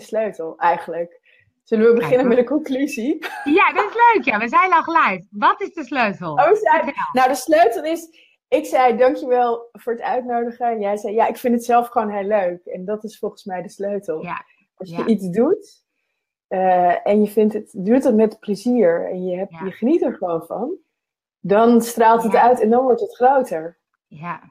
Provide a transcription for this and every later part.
de sleutel eigenlijk. Zullen we beginnen met een conclusie? Ja, dat is leuk. Ja, we zijn al gelijk. Wat is de sleutel? Oh. Nou, de sleutel is. Ik zei dankjewel voor het uitnodigen. En jij zei ja, ik vind het zelf gewoon heel leuk. En dat is volgens mij de sleutel. Ja. Als je iets doet uh, en je vindt het, doet het met plezier en je, hebt, je geniet er gewoon van, dan straalt het uit en dan wordt het groter. Ja,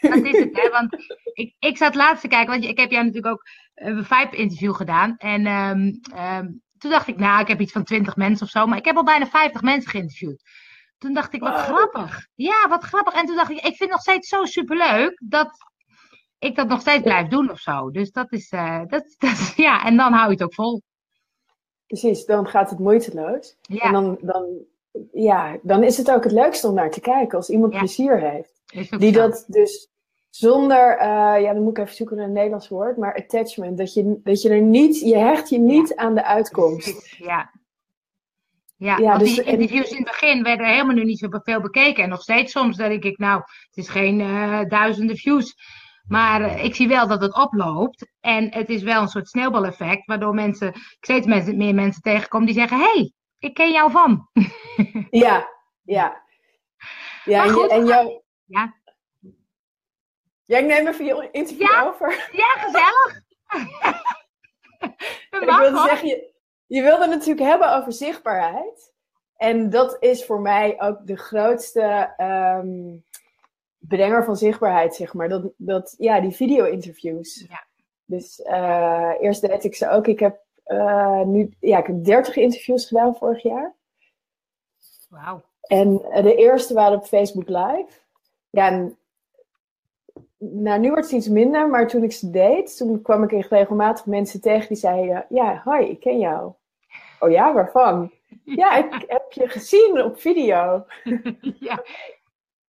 dat is het, hè? Want ik, ik zat laatst te kijken, want ik heb jou natuurlijk ook een Vibe-interview gedaan. En um, um, toen dacht ik, nou, ik heb iets van 20 mensen of zo, maar ik heb al bijna 50 mensen geïnterviewd. Toen dacht ik, wat grappig. Ja, wat grappig. En toen dacht ik, ik vind het nog steeds zo superleuk dat ik dat nog steeds blijf doen of zo. Dus dat is, uh, dat, dat, ja, en dan hou je het ook vol. Precies, dan gaat het moeiteloos. Ja. En dan, dan, ja, dan is het ook het leukste om naar te kijken als iemand plezier heeft. Die dat dus zonder, uh, ja, dan moet ik even zoeken naar een Nederlands woord, maar attachment. Dat je, dat je er niet, je hecht je niet aan de uitkomst. Ja. Ja, ja dus, die interviews in het begin werden helemaal nu niet zo veel bekeken. En nog steeds soms denk ik, nou, het is geen uh, duizenden views. Maar uh, ik zie wel dat het oploopt. En het is wel een soort sneeuwbaleffect, waardoor mensen, ik steeds meer mensen tegenkom die zeggen: Hé, hey, ik ken jou van. Ja, ja. Ja, goed, en jou, ja. Ja, ik neem even je interview ja? over. Ja, gezellig. ik wilde zeggen, je, je wilde het natuurlijk hebben over zichtbaarheid. En dat is voor mij ook de grootste um, brenger van zichtbaarheid, zeg maar. Dat, dat, ja, die video-interviews. Ja. Dus uh, eerst deed ik ze ook. Ik heb uh, nu, ja, ik heb 30 interviews gedaan vorig jaar. Wauw. En de eerste waren op Facebook Live. Ja, en, nou, nu wordt het iets minder, maar toen ik ze deed, toen kwam ik echt regelmatig mensen tegen die zeiden: Ja, hoi, ik ken jou. Oh ja, waarvan? ja, ik heb je gezien op video. ja.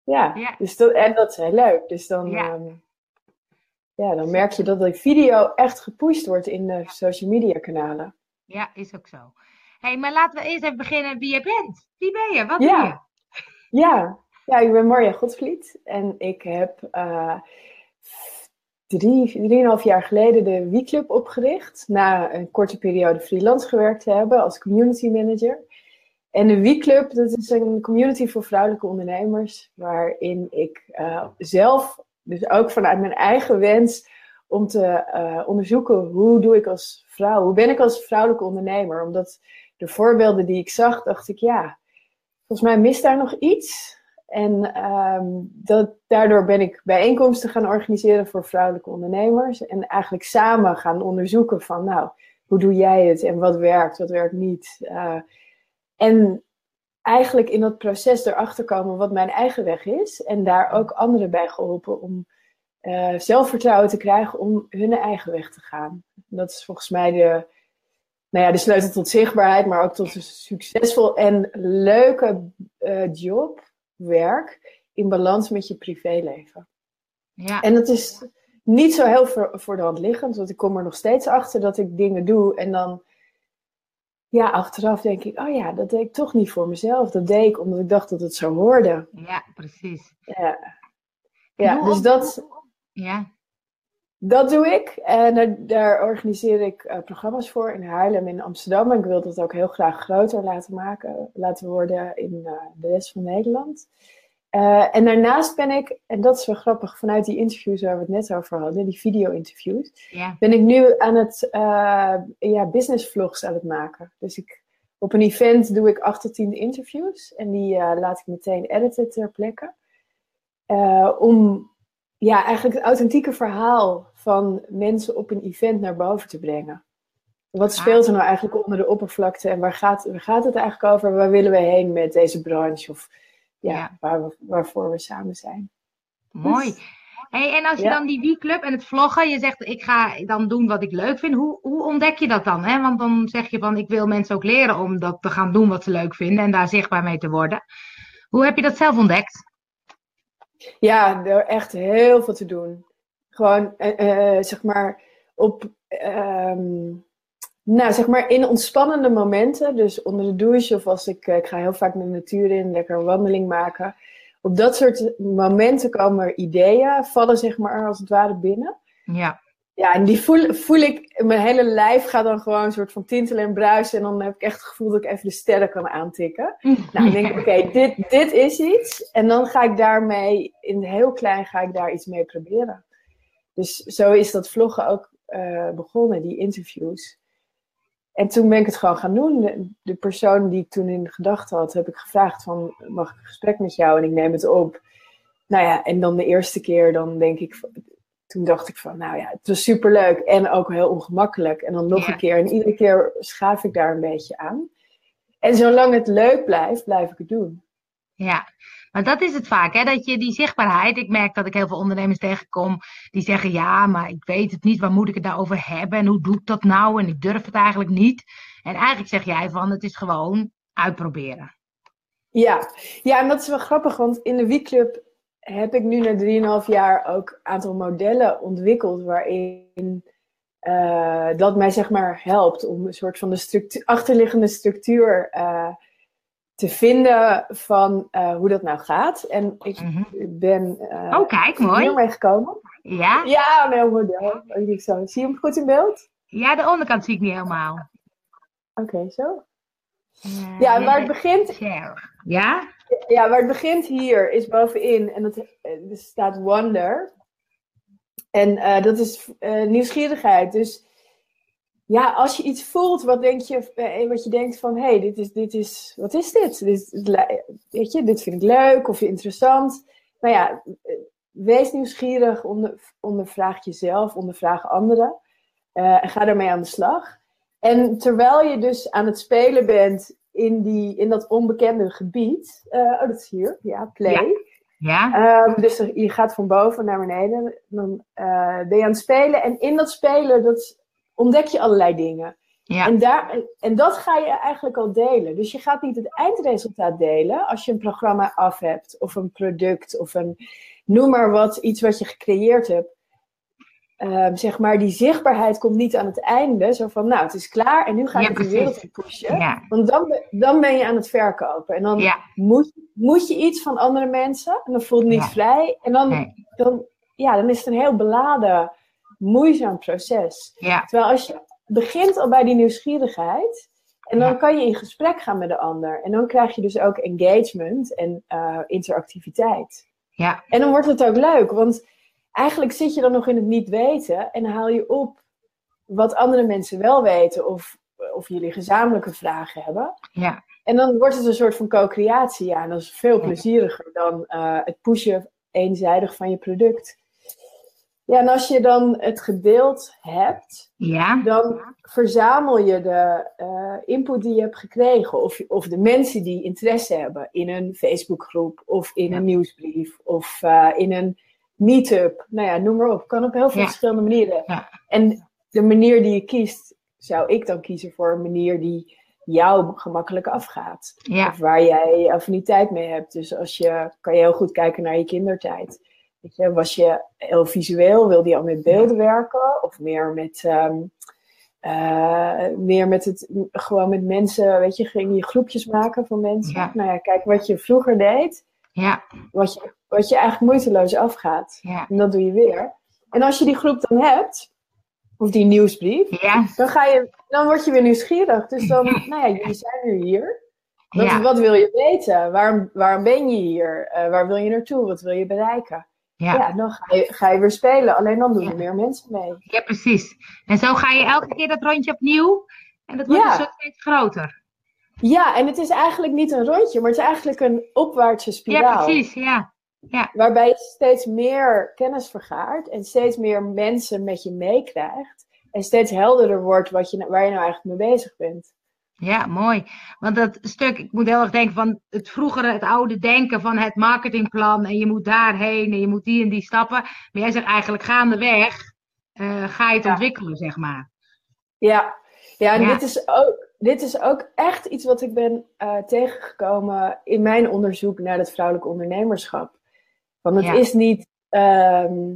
ja. ja. Dus dat, en dat is heel leuk. Dus dan, ja. Um, ja, dan merk je dat de video echt gepusht wordt in de social media kanalen. Ja, is ook zo. hey, maar laten we eerst even beginnen wie je bent. Wie ben je? Wat doe je? Ja, ja ik ben Marja Godvliet en ik heb uh, drie, drieënhalf jaar geleden de WeClub opgericht. Na een korte periode freelance gewerkt te hebben als community manager. En de WeClub, dat is een community voor vrouwelijke ondernemers, waarin ik uh, zelf, dus ook vanuit mijn eigen wens, om te uh, onderzoeken hoe doe ik als vrouw, hoe ben ik als vrouwelijke ondernemer. Omdat de voorbeelden die ik zag, dacht ik, ja, volgens mij mist daar nog iets. En dat, daardoor ben ik bijeenkomsten gaan organiseren voor vrouwelijke ondernemers. En eigenlijk samen gaan onderzoeken van, nou, hoe doe jij het en wat werkt, wat werkt niet. Uh, en eigenlijk in dat proces erachter komen wat mijn eigen weg is. En daar ook anderen bij geholpen om uh, zelfvertrouwen te krijgen om hun eigen weg te gaan. Dat is volgens mij de, nou ja, de sleutel tot zichtbaarheid, maar ook tot een succesvol en leuke uh, job werk in balans met je privéleven. Ja. En dat is niet zo heel voor, voor de hand liggend, want ik kom er nog steeds achter dat ik dingen doe en dan, ja, achteraf denk ik, oh ja, dat deed ik toch niet voor mezelf. Dat deed ik omdat ik dacht dat het zo hoorde. Ja, precies. Ja, ja dus dat. Ja. Dat doe ik. En daar, daar organiseer ik uh, programma's voor in Haarlem en Amsterdam. En ik wil dat ook heel graag groter laten maken, laten worden in uh, de rest van Nederland. Uh, en daarnaast ben ik, en dat is wel grappig, vanuit die interviews waar we het net over hadden, die video-interviews, ja. ben ik nu aan het, ja, business vlogs aan het maken. Dus ik, op een event doe ik acht tot tien interviews en die laat ik meteen editen ter plekke. om ja, eigenlijk het authentieke verhaal van mensen op een event naar boven te brengen. Wat speelt er nou eigenlijk onder de oppervlakte en waar gaat, waar gaat het eigenlijk over? Waar willen we heen met deze branche? Of ja, ja. Waar we, waarvoor we samen zijn. Mooi. Dus, hey, en als je ja. dan die WeClub en het vloggen, je zegt ik ga dan doen wat ik leuk vind. Hoe, hoe ontdek je dat dan? Hè? Want dan zeg je van ik wil mensen ook leren om dat te gaan doen wat ze leuk vinden en daar zichtbaar mee te worden. Hoe heb je dat zelf ontdekt? Ja, er echt heel veel te doen. Gewoon, uh, uh, zeg maar, op, um, nou, zeg maar, in ontspannende momenten. Dus onder de douche of als ik, ik ga heel vaak de natuur in, lekker een wandeling maken. Op dat soort momenten komen er ideeën, vallen zeg maar als het ware binnen. Ja. Ja, en die voel, voel ik, mijn hele lijf gaat dan gewoon een soort van tintelen en bruisen. En dan heb ik echt het gevoel dat ik even de sterren kan aantikken. nou, dan denk ik, oké, dit, dit is iets. En dan ga ik daarmee, in heel klein ga ik daar iets mee proberen. Dus zo is dat vloggen ook uh, begonnen, die interviews. En toen ben ik het gewoon gaan doen. De, de persoon die ik toen in gedachten had, heb ik gevraagd van, mag ik een gesprek met jou? En ik neem het op. Nou ja, en dan de eerste keer, dan denk ik, toen dacht ik van, nou ja, het was superleuk en ook heel ongemakkelijk. En dan nog een keer. En iedere keer schaaf ik daar een beetje aan. En zolang het leuk blijft, blijf ik het doen. Ja, maar dat is het vaak, hè? dat je die zichtbaarheid. Ik merk dat ik heel veel ondernemers tegenkom die zeggen: Ja, maar ik weet het niet, waar moet ik het daarover hebben en hoe doe ik dat nou? En ik durf het eigenlijk niet. En eigenlijk zeg jij van: Het is gewoon uitproberen. Ja, ja en dat is wel grappig, want in de Weekclub heb ik nu na 3,5 jaar ook een aantal modellen ontwikkeld waarin uh, dat mij zeg maar helpt om een soort van de structuur, achterliggende structuur uh, te vinden van uh, hoe dat nou gaat. En ik mm -hmm. ben oh, kijk, mooi. hier mee gekomen. Ja? Ja, een heel model. Zo. Zie je hem goed in beeld? Ja, de onderkant zie ik niet helemaal. Oké, okay, zo. Ja, waar het begint... Ja? Ja, waar het begint hier is bovenin en dat, er staat wonder. En uh, dat is uh, nieuwsgierigheid. Dus ja, als je iets voelt, wat, denk je, wat je denkt van, hé, hey, dit is, dit is, wat is dit? dit? Weet je, dit vind ik leuk of interessant. Nou ja, wees nieuwsgierig, onder, ondervraag jezelf, ondervraag anderen. en ga daarmee aan de slag. En terwijl je dus aan het spelen bent in, die, in dat onbekende gebied. Uh, oh, dat is hier. Ja, play. Ja. ja. Um, dus je gaat van boven naar beneden. Dan uh, ben je aan het spelen. En in dat spelen dat ontdek je allerlei dingen. Ja. En, daar, en dat ga je eigenlijk al delen. Dus je gaat niet het eindresultaat delen als je een programma af hebt. Of een product. Of een, noem maar wat, iets wat je gecreëerd hebt. Uh, zeg maar, die zichtbaarheid komt niet aan het einde. Zo van, nou, het is klaar en nu ga ik ja, de wereld in pushen. Ja. Want dan, dan ben je aan het verkopen. En dan ja. moet, moet je iets van andere mensen. En dan voelt het niet vrij. En dan, nee. dan, ja, dan is het een heel beladen, moeizaam proces. Terwijl als je begint al bij die nieuwsgierigheid. En dan kan je in gesprek gaan met de ander. En dan krijg je dus ook engagement en uh, interactiviteit. Ja. En dan wordt het ook leuk. Want eigenlijk zit je dan nog in het niet weten en haal je op wat andere mensen wel weten of, of jullie gezamenlijke vragen hebben. Ja. En dan wordt het een soort van co-creatie. Ja, en dat is veel plezieriger dan uh, het pushen eenzijdig van je product. Ja, en als je dan het gedeeld hebt, ja. dan verzamel je de uh, input die je hebt gekregen. Of, of de mensen die interesse hebben in een Facebookgroep of in Ja. een nieuwsbrief of uh, in een meetup. Nou ja, noem maar op. Kan op heel veel Ja. verschillende manieren. Ja. En de manier die je kiest, zou ik dan kiezen voor een manier die jou gemakkelijk afgaat. Ja. Of waar jij affiniteit mee hebt. Dus als je, kan je heel goed kijken naar je kindertijd. Weet je, was je heel visueel, wilde je al met beelden werken? Of meer met, ehm, eh, meer met het, gewoon met mensen, weet je, ging je groepjes maken van mensen? Nou ja, kijk wat je vroeger deed, Ja. wat je, wat je eigenlijk moeiteloos afgaat. Ja. En dat doe je weer. En als je die groep dan hebt, of die nieuwsbrief, Ja. dan, ga je, dan word je weer nieuwsgierig. Dus dan, nou ja, jullie zijn nu hier. Wat, Ja. wat wil je weten? Waarom, waarom ben je hier? Eh, waar wil je naartoe? Wat wil je bereiken? Ja, Ja. dan ga je, ga je weer spelen. Alleen dan doen er Ja. meer mensen mee. ja, precies. En zo ga je elke keer dat rondje opnieuw. En dat wordt Ja. een soort steeds groter. Ja, en het is eigenlijk niet een rondje, maar het is eigenlijk een opwaartse spiraal. Ja, precies. Ja. Ja. Waarbij je steeds meer kennis vergaart en steeds meer mensen met je meekrijgt. En steeds helderder wordt wat je, waar je nou eigenlijk mee bezig bent. Ja, mooi. Want dat stuk, ik moet heel erg denken van het vroegere, het oude denken van het marketingplan. En je moet daarheen en je moet die en die stappen. Maar jij zegt eigenlijk gaandeweg eh ga je het Ja. ontwikkelen, zeg maar. Ja, ja en Ja. Dit, is ook, dit is ook echt iets wat ik ben eh, tegengekomen in mijn onderzoek naar het vrouwelijk ondernemerschap. Want het Ja. is niet ehm,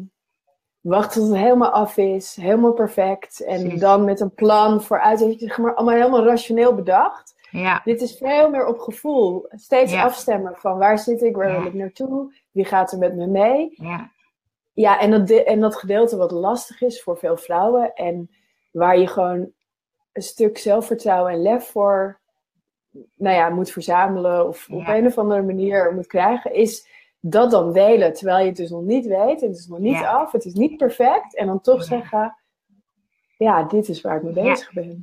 wachten tot het helemaal af is, helemaal perfect. En Precies. dan met een plan vooruit, zeg maar, allemaal helemaal rationeel bedacht. Ja, Dit is veel meer op gevoel. Steeds Ja. afstemmen van waar zit ik, waar wil ik naartoe, wie gaat er met me mee. ja, ja, en dat, en dat gedeelte wat lastig is voor veel vrouwen en waar je gewoon een stuk zelfvertrouwen en lef voor nou ja, moet verzamelen of op een of andere manier moet krijgen, is dat dan delen terwijl je het dus nog niet weet. Het is nog niet af, het is niet perfect. En dan toch zeggen, ja, dit is waar ik mee bezig ben.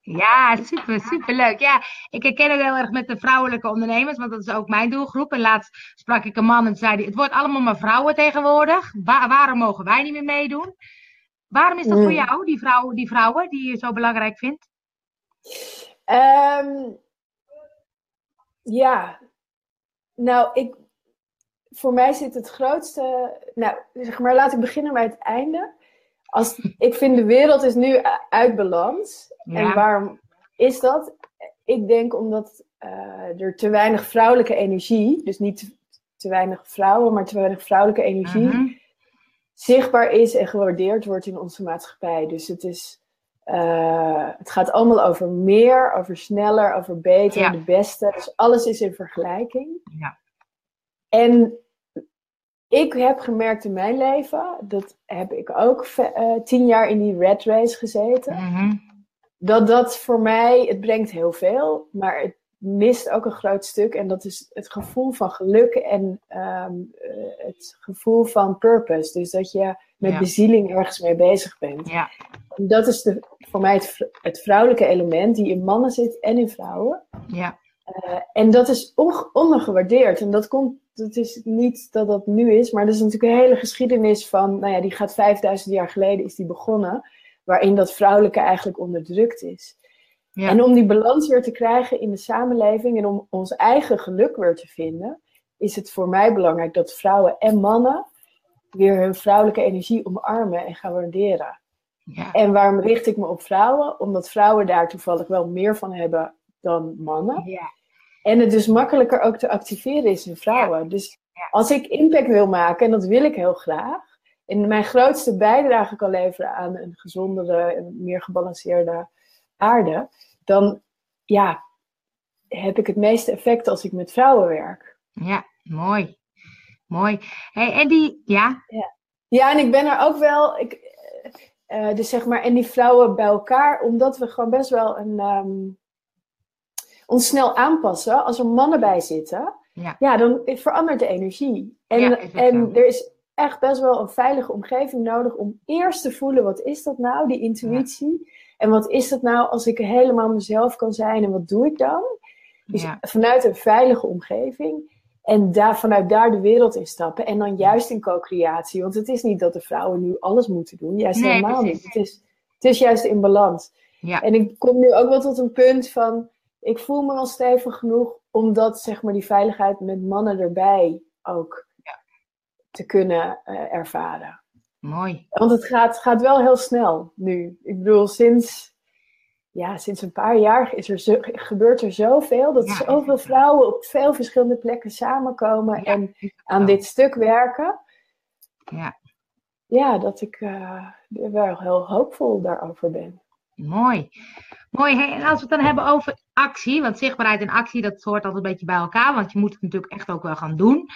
Ja, super, super leuk. Ja, ik herken het heel erg met de vrouwelijke ondernemers, want dat is ook mijn doelgroep. En laatst sprak ik een man en zei: Het wordt allemaal maar vrouwen tegenwoordig. waarom mogen wij niet meer meedoen? Waarom is dat voor mm. jou, die, vrouw, die vrouwen die je zo belangrijk vindt? Ehm, ja, nou, ik, voor mij zit het grootste. Nou, zeg maar, laat ik beginnen bij het einde. Als, ik vind de wereld is nu uit balans. En waarom is dat? Ik denk omdat uh, er te weinig vrouwelijke energie, dus niet te weinig vrouwen, maar te weinig vrouwelijke energie, mhm. Zichtbaar is en gewaardeerd wordt in onze maatschappij. Dus het is. Uh, het gaat allemaal over meer, over sneller, over beter, de beste. Dus alles is in vergelijking. Ja. En ik heb gemerkt in mijn leven, dat heb ik ook uh, tien jaar in die red race gezeten, mhm. dat dat voor mij, het brengt heel veel, maar het mist ook een groot stuk. En dat is het gevoel van geluk en ehm, eh, het gevoel van purpose. Dus dat je met bezieling ergens mee bezig bent. Ja. dat is de, voor mij het, het, vrouwelijke element die in mannen zit en in vrouwen. Ja. Uh, en dat is ondergewaardeerd. En dat komt het is niet dat dat nu is, maar er is natuurlijk een hele geschiedenis van, nou ja, die gaat 5000 jaar geleden is die begonnen, waarin dat vrouwelijke eigenlijk onderdrukt is. Ja. En om die balans weer te krijgen in de samenleving en om ons eigen geluk weer te vinden, is het voor mij belangrijk dat vrouwen en mannen weer hun vrouwelijke energie omarmen en gaan waarderen. Ja. En waarom richt ik me op vrouwen? Omdat vrouwen daar toevallig wel meer van hebben dan mannen. Ja. En het dus makkelijker ook te activeren is in vrouwen. Dus als ik impact wil maken, en dat wil ik heel graag, en mijn grootste bijdrage kan leveren aan een gezondere en meer gebalanceerde aarde, dan ja, heb ik het meeste effect als ik met vrouwen werk. Ja, mooi. Mooi. Hey, en die, ja? ja? Ja, en ik ben er ook wel, ik, uh, dus zeg maar, en die vrouwen bij elkaar, omdat we gewoon best wel een, um, ons snel aanpassen. Als er mannen bij zitten, ja, ja dan verandert de energie. En, en er is echt best wel een veilige omgeving nodig om eerst te voelen, wat is dat nou, die intuïtie? En wat is dat nou als ik helemaal mezelf kan zijn en wat doe ik dan? Dus vanuit een veilige omgeving. En daar, vanuit daar de wereld in stappen. En dan juist in co-creatie. Want het is niet dat de vrouwen nu alles moeten doen. Juist helemaal niet. Het is, het is juist in balans. Ja. En ik kom nu ook wel tot een punt van ik voel me wel stevig genoeg om dat, zeg maar, die veiligheid met mannen erbij ook ja. te kunnen uh, ervaren. Mooi. Want het gaat, gaat wel heel snel nu. Ik bedoel, sinds, ja, sinds een paar jaar is er zo, gebeurt er zoveel. Dat ja, zoveel vrouwen op veel verschillende plekken samenkomen en aan dit stuk werken. Ja. Ja, dat ik uh, wel heel hoopvol daarover ben. Mooi. Mooi. en als we het dan hebben over actie, want zichtbaarheid en actie, dat hoort altijd een beetje bij elkaar, want je moet het natuurlijk echt ook wel gaan doen.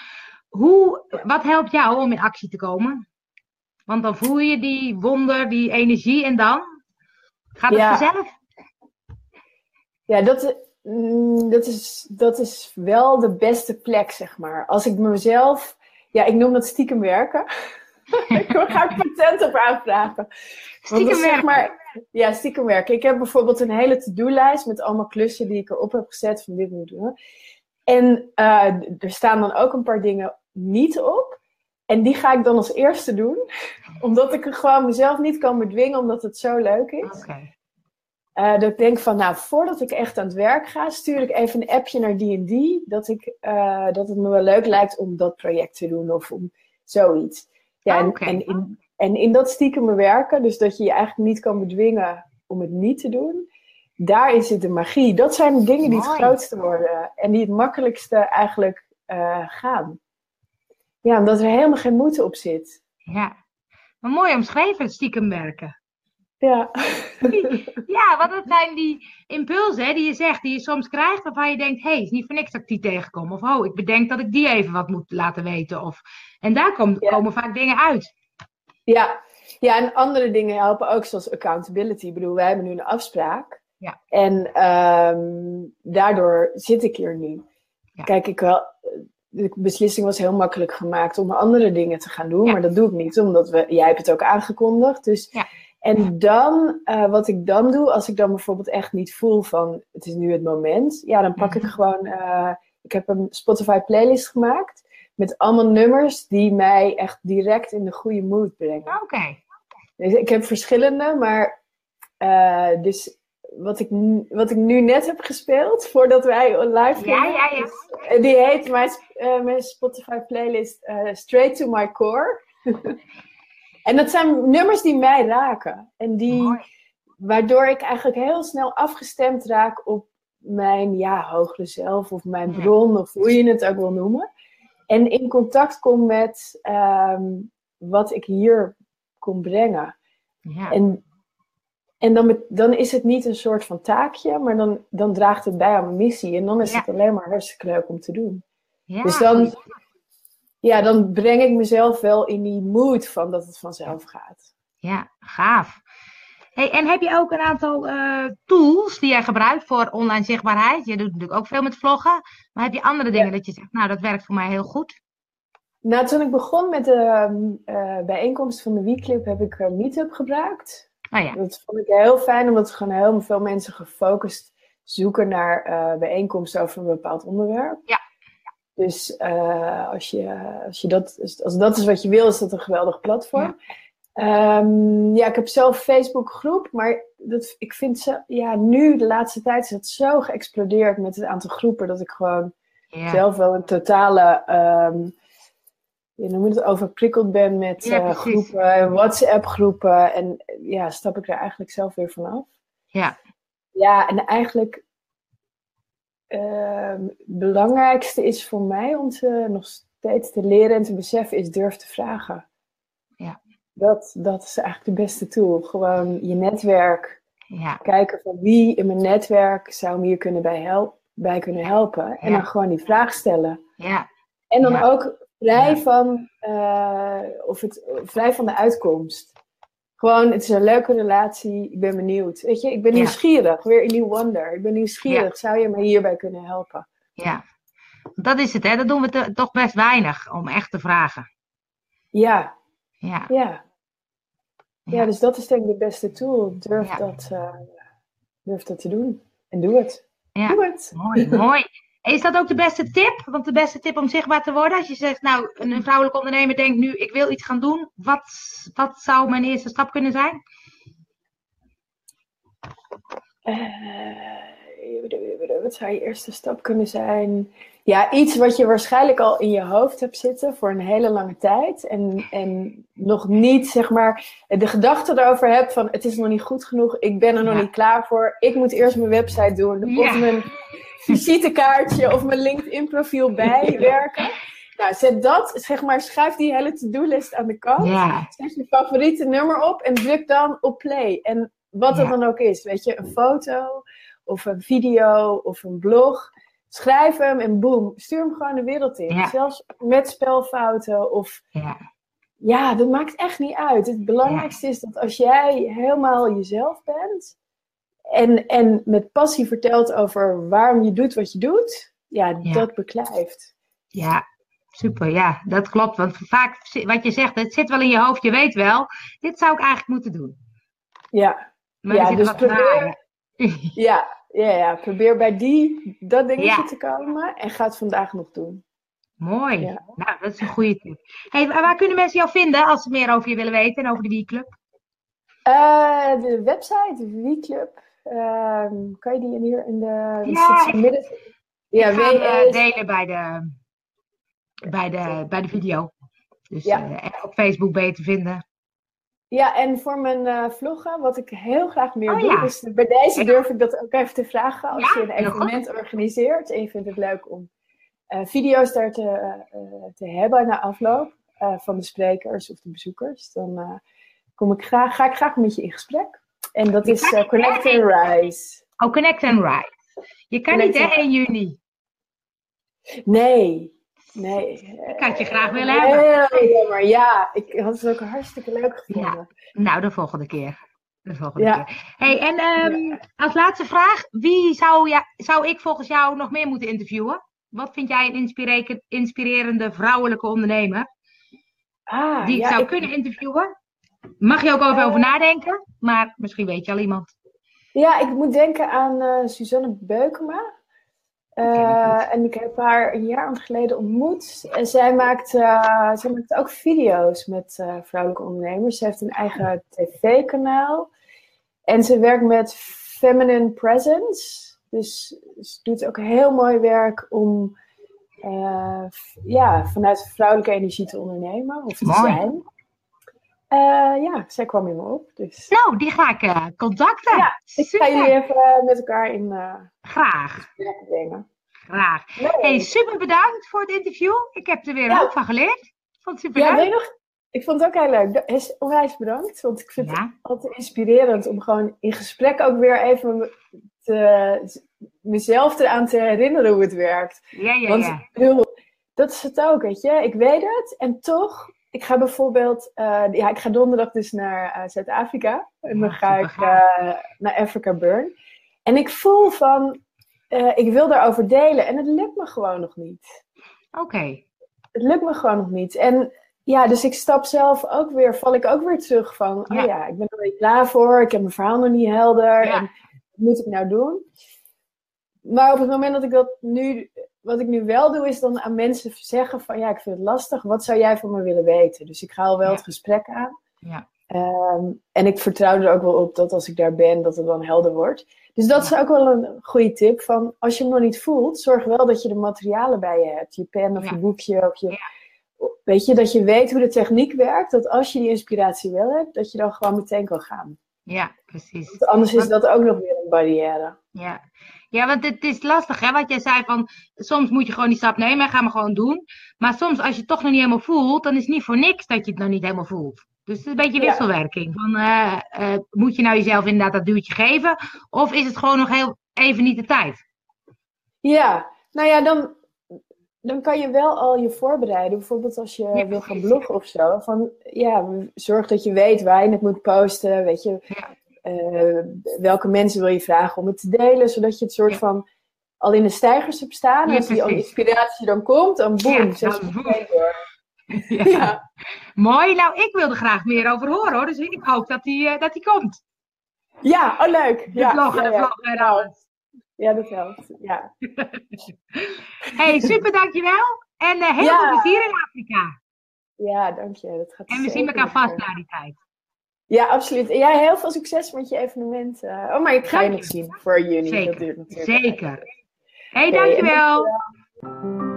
Hoe, wat helpt jou om in actie te komen? Want dan voel je die wonder, die energie en dan gaat het ja. vanzelf. Ja, dat, mm, dat, is, dat is wel de beste plek, zeg maar. Als ik mezelf, ja, ik noem dat stiekem werken. ik ga ik patent op aanvragen. Stiekem werken. maar, ja, stiekem werken. Ik heb bijvoorbeeld een hele to-do-lijst met allemaal klussen die ik erop heb gezet van dit moet doen. En uh, er staan dan ook een paar dingen niet op. En die ga ik dan als eerste doen. Omdat ik er gewoon mezelf niet kan bedwingen, omdat het zo leuk is. Okay. Uh, dat ik denk van, nou, voordat ik echt aan het werk ga, stuur ik even een appje naar die en die. Dat, ik, uh, dat het me wel leuk lijkt om dat project te doen of om zoiets. Ja, en, en, in, en in dat stiekem werken, dus dat je je eigenlijk niet kan bedwingen om het niet te doen, daar is het de magie. Dat zijn de dingen die het grootste worden en die het makkelijkste eigenlijk uh, gaan. Ja, omdat er helemaal geen moeite op zit. Ja, maar mooi omschreven, stiekem werken. Ja. ja, want dat zijn die impulsen hè, die je zegt, die je soms krijgt, waarvan je denkt, hé, hey, is niet voor niks dat ik die tegenkom. Of, oh, ik bedenk dat ik die even wat moet laten weten. Of, en daar komen vaak dingen uit. Ja. ja, en andere dingen helpen ook, zoals accountability. Ik bedoel, wij hebben nu een afspraak. Ja. En ehm, daardoor zit ik hier nu. Kijk, ik wel, de beslissing was heel makkelijk gemaakt om andere dingen te gaan doen. Maar dat doe ik niet, omdat we, jij hebt het ook aangekondigd. Dus, ja. En dan, uh, wat ik dan doe, als ik dan bijvoorbeeld echt niet voel van het is nu het moment. Ja, dan pak ik mhm. gewoon, uh, ik heb een Spotify playlist gemaakt. Met allemaal nummers die mij echt direct in de goede mood brengen. Oké. Dus ik heb verschillende, maar uh, dus wat ik, wat ik nu net heb gespeeld, voordat wij live gingen. Ja, ja, ja. Eh, die heet mijn, uh, mijn Spotify playlist uh, Straight to My Core. en dat zijn nummers die mij raken. En die, waardoor ik eigenlijk heel snel afgestemd raak op mijn ja, hogere zelf of mijn bron, of hoe je het ook wil noemen. En in contact kom met um, wat ik hier kon brengen. Ja. En en dan, dan is het niet een soort van taakje, maar dan, dan draagt het bij aan mijn missie. En dan is het alleen maar hartstikke leuk om te doen. Ja. Dus dan, ja, dan breng ik mezelf wel in die mood van dat het vanzelf gaat. Ja, gaaf. Hey, en heb je ook een aantal uh, tools die jij gebruikt voor online zichtbaarheid? Je doet natuurlijk ook veel met vloggen. Maar heb je andere dingen dat je zegt, nou, dat werkt voor mij heel goed? Nou, toen ik begon met de uh, bijeenkomst van de Weekclub heb ik uh, Meetup gebruikt. Oh ja. Dat vond ik heel fijn, omdat gewoon heel veel mensen gefocust zoeken naar uh, bijeenkomsten over een bepaald onderwerp. Ja. Dus uh, als, je, als, je dat, als dat is wat je wil, is dat een geweldig platform. Ja, um, ja ik heb zelf Facebook groep, maar dat, ik vind ze, ja, nu de laatste tijd is het zo geëxplodeerd met het aantal groepen dat ik gewoon ja. zelf wel een totale um, je noemt het overprikkeld ben met ja, uh, groepen, WhatsApp-groepen. En ja, stap ik er eigenlijk zelf weer vanaf. Ja. Ja, en eigenlijk uh, het belangrijkste is voor mij om te, nog steeds te leren en te beseffen, is durf te vragen. Ja. Dat, dat is eigenlijk de beste tool. Gewoon je netwerk. Ja. Kijken van wie in mijn netwerk zou me hier kunnen bij, help, bij kunnen helpen. En ja. dan gewoon die vraag stellen. Ja. En dan ook vrij, van, uh, of het, vrij van de uitkomst. Gewoon, het is een leuke relatie, ik ben benieuwd. Weet je, ik ben nieuwsgierig, weer een nieuw wonder. Ik ben nieuwsgierig, zou je me hierbij kunnen helpen? Ja, dat is het, hè? Dat doen we te, toch best weinig, om echt te vragen. Ja. Ja. Ja, ja dus dat is denk ik de beste tool. Durf, dat, uh, durf dat te doen. En doe het. Ja. Doe het. Mooi, mooi. Is dat ook de beste tip? Want de beste tip om zichtbaar te worden, als je zegt, nou, een vrouwelijke ondernemer denkt nu, ik wil iets gaan doen, wat, wat zou mijn eerste stap kunnen zijn? Uh, wat zou je eerste stap kunnen zijn? Ja, iets wat je waarschijnlijk al in je hoofd hebt zitten voor een hele lange tijd. En, en nog niet, zeg maar, de gedachte erover hebt van het is nog niet goed genoeg, ik ben er nog niet klaar voor. Ik moet eerst mijn website doen. Mijn visitekaartje of mijn LinkedIn-profiel bijwerken. Nou, zet dat, zeg maar, schuif die hele to-do-list aan de kant. Ja. Zet je favoriete nummer op en druk dan op play. En wat het dan ook is, weet je, een foto of een video of een blog. Schrijf hem en boem, stuur hem gewoon de wereld in. Ja. Zelfs met spelfouten of... Ja. Ja, dat maakt echt niet uit. Het belangrijkste is dat als jij helemaal jezelf bent en, en met passie vertelt over waarom je doet wat je doet, ja, Ja. dat beklijft. Ja, super. Ja, dat klopt. Want vaak, wat je zegt, het zit wel in je hoofd. Je weet wel, dit zou ik eigenlijk moeten doen. Ja, Maar Ja, dus probeer- ja, ja, ja. Probeer bij die, dat dingetje Ja. te komen en ga het vandaag nog doen. Mooi. Ja. Nou, dat is een goede tip. Hey, waar kunnen mensen jou vinden als ze meer over je willen weten en over de Weekclub? Eh, de website, WeClub, ehm, kan je die hier in de... Ja, midden- ja, ik hem, eh, delen bij de, bij, de, bij de video. Dus Ja. eh, op Facebook ben je te vinden. Ja, en voor mijn eh, vloggen, wat ik heel graag meer Oh, doe, ja. dus bij deze durf ik dat ook even te vragen. Als Ja, je een evenement organiseert en je vindt het leuk om video's daar te, te hebben na afloop van de sprekers of de bezoekers, dan kom ik graag, ga ik graag met je in gesprek. En dat is uh, Connect and Rise. Oh, Connect and Rise. Je kan niet, hè, 1 juni? Nee, nee. Ik had je graag willen hebben. Heel jammer, ja. Ik had het ook hartstikke leuk gevonden. Ja. Nou, de volgende keer. De volgende ja. keer. Hey, en um, als laatste vraag. Wie zou, ja, zou ik volgens jou nog meer moeten interviewen? Wat vind jij een inspirerende vrouwelijke ondernemer? Ah, die ik zou kunnen interviewen? Mag je ook over, over nadenken, maar misschien weet je al iemand. Ja, ik moet denken aan uh, Suzanne Beukema. Uh, en ik heb haar een jaar geleden ontmoet. En zij maakt, uh, zij maakt ook video's met vrouwelijke ondernemers. Ze heeft een eigen tv-kanaal. En ze werkt met Feminine Presence. Dus ze doet ook heel mooi werk om ja, vanuit vrouwelijke energie te ondernemen of te mooi. zijn. Uh, ja, zij kwam in me op. Dus. Nou, die ga ik uh, contacten. Ja, ik ga jullie even met elkaar in. Graag. Graag. Hey, super bedankt voor het interview. Ik heb er weer een hoop van geleerd. Vond het super ja, leuk. nog? Ik vond het ook heel leuk. Onwijs bedankt. Want ik vind het altijd inspirerend om gewoon in gesprek ook weer even te, mezelf eraan te herinneren hoe het werkt. Ja, ja, want, ja. Ik bedoel, dat is het ook, weet je. Ik weet het en toch ik ga bijvoorbeeld, uh, ja, ik ga donderdag dus naar uh, Zuid-Afrika. En dan ga ik uh, naar Africa Burn. En ik voel van, ik wil daarover delen. En het lukt me gewoon nog niet. Oké. Het lukt me gewoon nog niet. En ja, dus ik stap zelf ook weer, val ik ook weer terug van, ja. oh ja, ik ben er niet klaar voor. Ik heb mijn verhaal nog niet helder. En wat moet ik nou doen? Maar op het moment dat ik dat nu wat ik nu wel doe, is dan aan mensen zeggen van ja, ik vind het lastig. Wat zou jij van me willen weten? Dus ik ga al wel het gesprek aan. Ja. Um, en ik vertrouw er ook wel op dat als ik daar ben, dat het dan helder wordt. Dus dat is ook wel een goede tip. Van als je hem nog niet voelt, zorg wel dat je de materialen bij je hebt. Je pen of ja. je boekje. Of je, Weet je, dat je weet hoe de techniek werkt. Dat als je die inspiratie wel hebt, dat je dan gewoon meteen kan gaan. Ja, precies. Want anders is dat ook nog weer een barrière. Ja, ja, want het is lastig, hè? Wat jij zei van, soms moet je gewoon die stap nemen en ga maar gewoon doen. Maar soms, als je het toch nog niet helemaal voelt, dan is het niet voor niks dat je het nog niet helemaal voelt. Dus het is een beetje wisselwerking. Van, uh, uh, moet je nou jezelf inderdaad dat duwtje geven? Of is het gewoon nog heel even niet de tijd? Ja, nou ja, dan, dan kan je wel al je voorbereiden. Bijvoorbeeld als je wil gaan bloggen of zo. Van, ja, zorg dat je weet waar je het moet posten. Weet je, ja. Uh, welke mensen wil je vragen om het te delen, zodat je het soort van al in de stijgers hebt staan. En als die inspiratie dan komt, dan boem, door. Ja. ja. Mooi. Nou, ik wil er graag meer over horen hoor. Dus ik hoop dat die, uh, dat die komt. Ja, oh leuk. De ja, blog, ja, de blog en alles. Ja, dat helpt. Ja. hey, super dankjewel. En uh, heel veel plezier in Afrika. Ja, dank je. Dat gaat en we zien elkaar vast na die tijd. Ja, absoluut. En jij heel veel succes met je evenement. Uh, oh, maar ik ga je nog zien voor juni. Zeker. Dat natuurlijk. Zeker. Hé, hey, dankjewel. dankjewel.